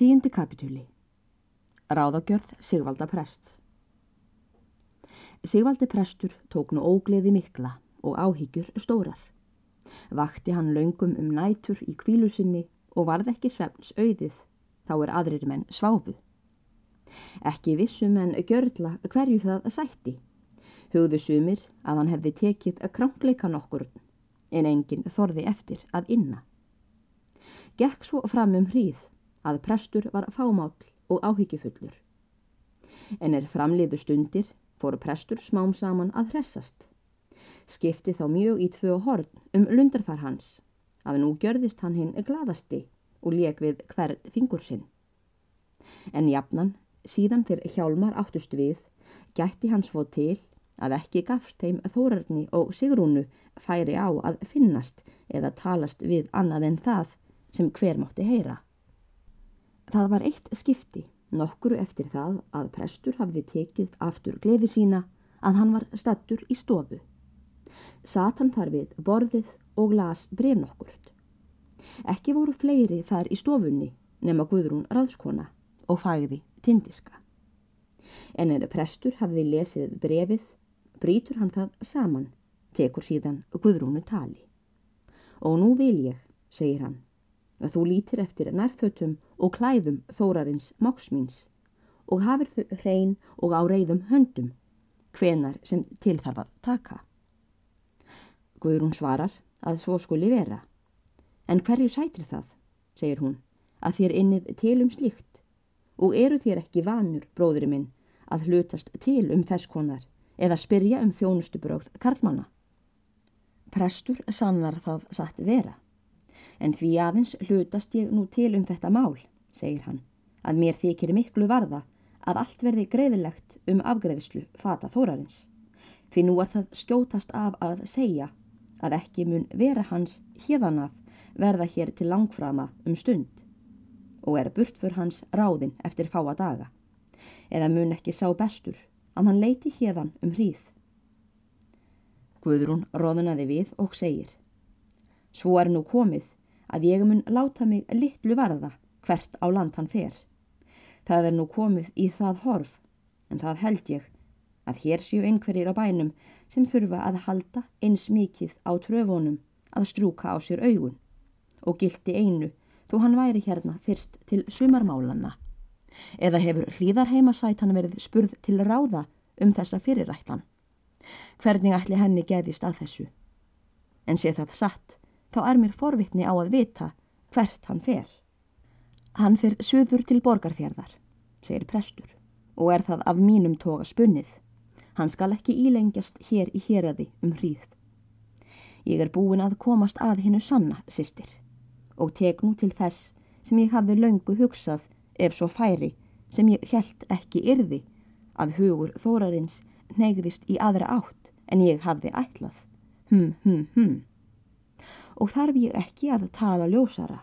Tíundi kapitúli Ráðagjörð Sigvalda prest Sigvaldi prestur tók nú ógleði mikla og áhyggjur stórar. Vakti hann laungum um nætur í kvílu sinni og varð ekki svefns auðið, þá er aðrir menn sváfu. Ekki vissum en gjörla hverju það sætti. Hugðu sumir að hann hefði tekið að krankleika nokkur en enginn þorði eftir að inna. Gekk svo fram um hríð að prestur var fámáll og áhyggjufullur. En er framliðu stundir fóru prestur smám saman að hressast. Skipti þá mjög í tvö horn um lundarfar hans, að nú gjörðist hann hinn gladasti og leik við hvert fingur sinn. En jafnan, síðan þegar hjálmar áttust við, gætti hans fóð til að ekki gafst heim þórarni og sigrúnu færi á að finnast eða talast við annað en það sem hver mátti heyra. Það var eitt skipti, nokkuru eftir það að prestur hafði tekið aftur gleði sína að hann var stattur í stofu. Satan þar við borðið og las bref nokkurt. Ekki voru fleiri þar í stofunni nema Guðrún Ráðskona og fæði tindiska. En en prestur hafði lesið brefið, brítur hann það saman, tekur síðan Guðrúnu tali. Og nú vil ég, segir hann, að þú lítir eftir nærfötum og klæðum þórarins máksmíns og hafir þau hrein og á reyðum höndum, hvenar sem til þarf að taka. Guðrún svarar að svo skuli vera. En hverju sætir það, segir hún, að þér innið til um slíkt og eru þér ekki vanur, bróðuri minn, að hlutast til um þess konar eða spyrja um þjónustubróð karlmanna. Prestur sannar það satt vera en því aðeins hlutast ég nú til um þetta mál, segir hann, að mér þykir miklu varða að allt verði greiðilegt um afgreðslu fata þórarins. Því nú er það skjótast af að segja að ekki mun vera hans híðanaf verða hér til langframa um stund og er burt fyrir hans ráðin eftir fáa daga. Eða mun ekki sá bestur að hann leiti híðan um hríð. Guðrún róðunaði við og segir Svo er nú komið að ég mun láta mig litlu varða hvert á land hann fer. Það er nú komið í það horf, en það held ég að hér séu einhverjir á bænum sem þurfa að halda eins mikið á tröfunum að strúka á sér augun og gildi einu þó hann væri hérna fyrst til sumarmálanna. Eða hefur hlýðarheimasætan verið spurð til ráða um þessa fyrirættan. Hvernig ætli henni geðist að þessu? En sé það satt þá er mér forvitni á að vita hvert hann fer. Hann fer söður til borgarfjörðar, segir prestur, og er það af mínum toga spunnið. Hann skal ekki ílengjast hér í héradi um hríð. Ég er búin að komast að hinnu sanna, sýstir, og tek nú til þess sem ég hafði löngu hugsað ef svo færi sem ég held ekki yrði að hugur þórarins negðist í aðra átt en ég hafði ætlað. Hm, hm, hm og þarf ég ekki að tala ljósara,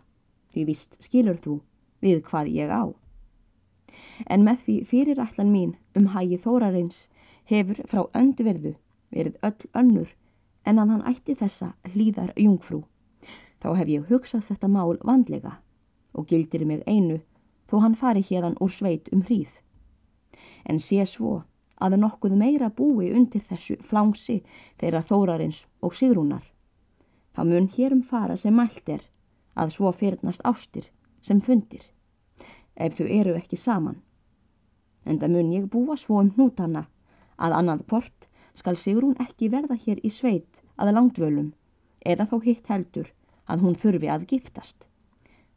því vist skilur þú við hvað ég á. En með því fyrirætlan mín um hægi þórarins hefur frá öndverðu verið öll önnur en að hann ætti þessa hlýðar jungfrú. Þá hef ég hugsað þetta mál vandlega og gildir mig einu þó hann fari hérdan úr sveit um hríð. En sé svo að nokkuð meira búi undir þessu flánsi þeirra þórarins og sigrúnar þá mun hérum fara sem mælt er að svo fyrirnast ástir sem fundir, ef þau eru ekki saman. En það mun ég búa svo um hnútana að annað port skal Sigrún ekki verða hér í sveit að langdvölum eða þó hitt heldur að hún þurfi að giftast.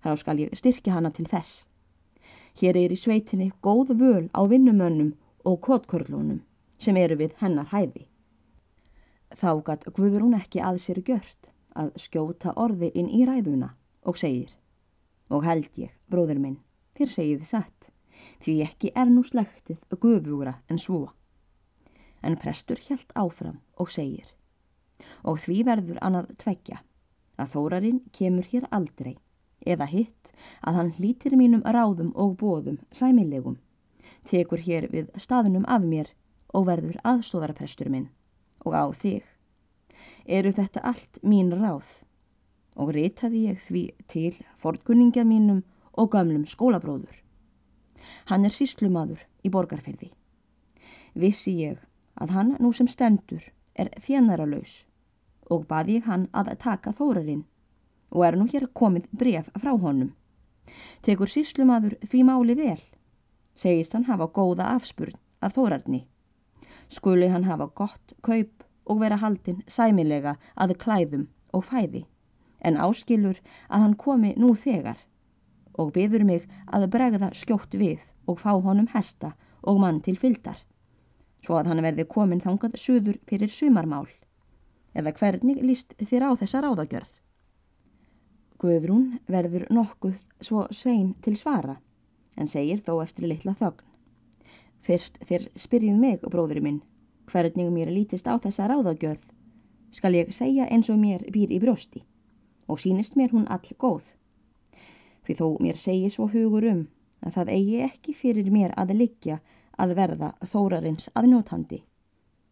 Þá skal ég styrkja hana til þess. Hér er í sveitinni góð völ á vinnumönnum og kottkörlunum sem eru við hennar hæði. Þá gatt Guðrún ekki að sér gjört að skjóta orði inn í ræðuna og segir Og held ég, bróður minn, þér segið satt, því ekki er nú slektið guðvúra en svo. En prestur hjælt áfram og segir Og því verður annað tveggja að þórarinn kemur hér aldrei eða hitt að hann hlítir mínum ráðum og bóðum sæmilegum, tekur hér við staðunum af mér og verður aðstóðaraprestur minn og á þig eru þetta allt mín ráð og reytaði ég því til forkunninga mínum og gömlum skólabróður. Hann er síslumadur í borgarferði. Vissi ég að hann nú sem stendur er þjænaralaus og baði ég hann að taka þórarinn og er nú hér komið bref frá honum. Tekur síslumadur því máli vel, segist hann hafa góða afspurn að þórarni. Skuli hann hafa gott kaup og vera haldinn sæmilega að klæðum og fæði, en áskilur að hann komi nú þegar og byður mig að bregða skjótt við og fá honum hesta og mann til fyldar, svo að hann verði komin þangað suður fyrir sumarmál. Eða hvernig líst þér á þessa ráðagjörð? Guðrún verður nokkuð svo sein til svara, en segir þó eftir litla þögn. Fyrst þér spyrjið mig, bróðurinn minn, hvernig mér lítist á þessa ráðagjörð, skal ég segja eins og mér býr í brjósti, og sínist mér hún all góð. Því þó mér segi svo hugur um að það eigi ekki fyrir mér að liggja að verða þórarins aðnjótandi.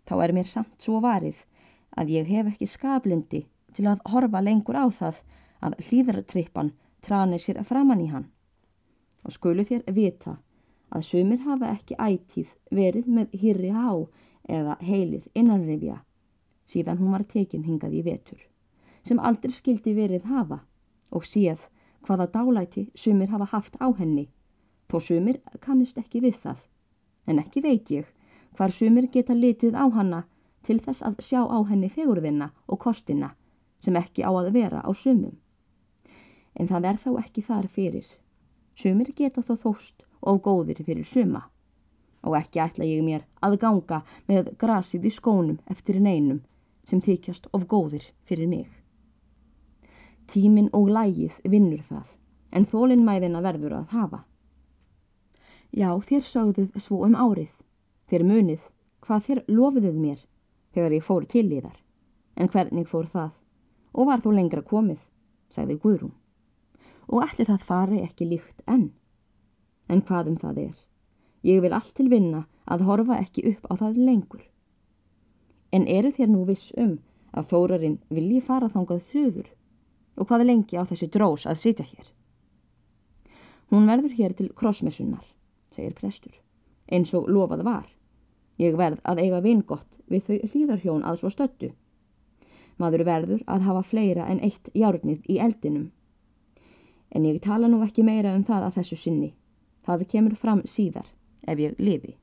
Þá er mér samt svo varið að ég hef ekki skablindi til að horfa lengur á það að hlýðartrippan trani sér framann í hann. Og skulu þér vita að sumir hafa ekki ætíð verið með hýrri há eða heilið innanrifja síðan hún var tekin hingað í vetur, sem aldrei skildi verið hafa og séð hvaða dálæti sumir hafa haft á henni, þó sumir kannist ekki við það. En ekki veit ég hvar sumir geta litið á hanna til þess að sjá á henni fegurðina og kostina sem ekki á að vera á sumum en það er þá ekki þar fyrir. Sumir geta þó þóst og góðir fyrir suma og ekki ætla ég mér að ganga með grasið í skónum eftir neinum sem þykjast of góðir fyrir mig. Tímin og lægið vinnur það en þólinnmæðina verður að hafa. Já, þér sögðuð svo um árið, þér munið hvað þér lofiðuð mér þegar ég fór til í þar, en hvernig fór það og var þó lengra komið, sagði Guðrún og allir það fari ekki líkt enn. En hvað um það er? Ég vil allt til vinna að horfa ekki upp á það lengur. En eru þér nú viss um að þórarinn vilji fara þangað þuður og hvað lengi á þessi drós að sitja hér? Hún verður hér til krossmessunar, segir prestur, eins og lofað var. Ég verð að eiga vingott við þau hlýðarhjón að svo stöttu. Maður verður að hafa fleira en eitt járnið í eldinum En ég tala nú ekki meira um það að þessu sinni. Það kemur fram síðar, ef ég lifi.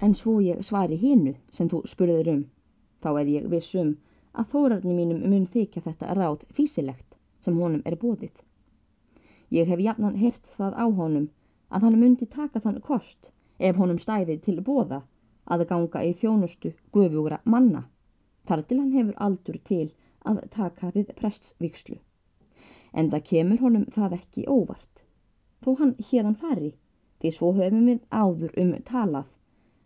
En svo ég svari hinnu sem þú spurður um. Þá er ég vissum að þórarni mínum mun þykja þetta ráð físilegt sem honum er bóðið. Ég hef jafnan hert það á honum að hann myndi taka þann kost ef honum stæði til bóða að ganga í þjónustu guðvugra manna. Þar til hann hefur aldur til að taka við prestsvíkslu en það kemur honum það ekki óvart. Þó hann hérðan fari, því svo höfum við áður um talað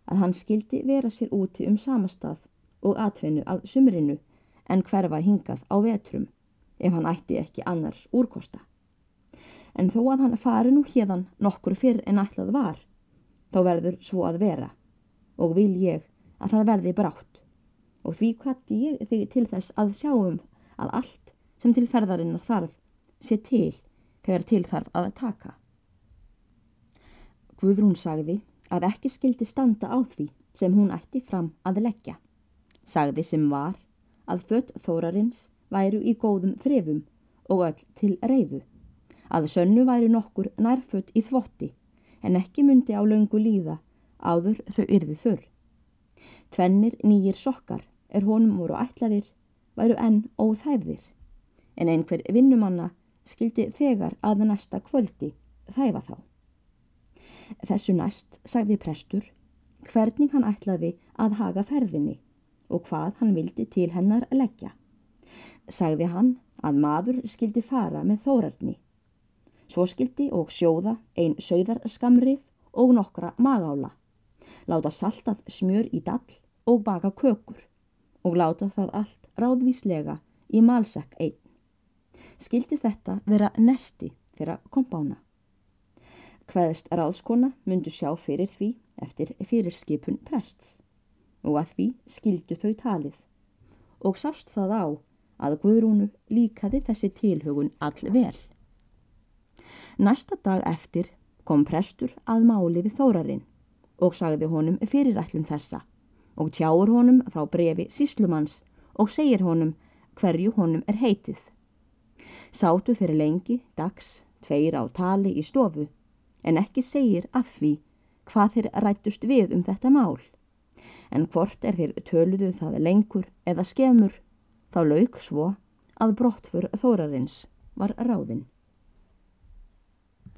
að hann skildi vera sér úti um samastað og atvinnu að sumrinu en hverfa hingað á vetrum ef hann ætti ekki annars úrkosta. En þó að hann fari nú hérðan nokkur fyrr en ætlað var, þá verður svo að vera og vil ég að það verði brátt og því hvati ég þig til þess að sjáum að allt sem til ferðarinnar þarf sé til þegar til þarf að taka. Guðrún sagði að ekki skildi standa á því sem hún ætti fram að leggja. Sagði sem var að fött þórarins væru í góðum þrefum og öll til reyðu. Að sönnu væru nokkur nærfött í þvotti en ekki myndi á löngu líða áður þau yrði þurr. Tvennir nýjir sokkar er honum voru ætlaðir væru enn óþæfðir en einhver vinnumanna skildi þegar að næsta kvöldi þæfa þá. Þessu næst sagði prestur hvernig hann ætlaði að haga ferðinni og hvað hann vildi til hennar leggja. Sagði hann að maður skildi fara með þórarni. Svo skildi og sjóða ein sögðarskamrið og nokkra magála. Láta saltað smjör í dall og baka kökur og láta það allt ráðvíslega í malsekk einn skildi þetta vera nesti fyrir kompána. Hvaðist ráðskona myndu sjá fyrir því eftir fyrirskipun prests og að því skildu þau talið og sást það á að Guðrúnu líkaði þessi tilhugun all vel. Næsta dag eftir kom prestur að máli við þórarinn og sagði honum fyrirætlum þessa og tjáur honum frá brefi síslumanns og segir honum hverju honum er heitið. Sátu fyrir lengi, dags, tveir á tali í stofu en ekki segir af því hvað þeir rættust við um þetta mál. En hvort er þeir töluðu það lengur eða skemur, þá lauk svo að brottfur þórarins var ráðinn.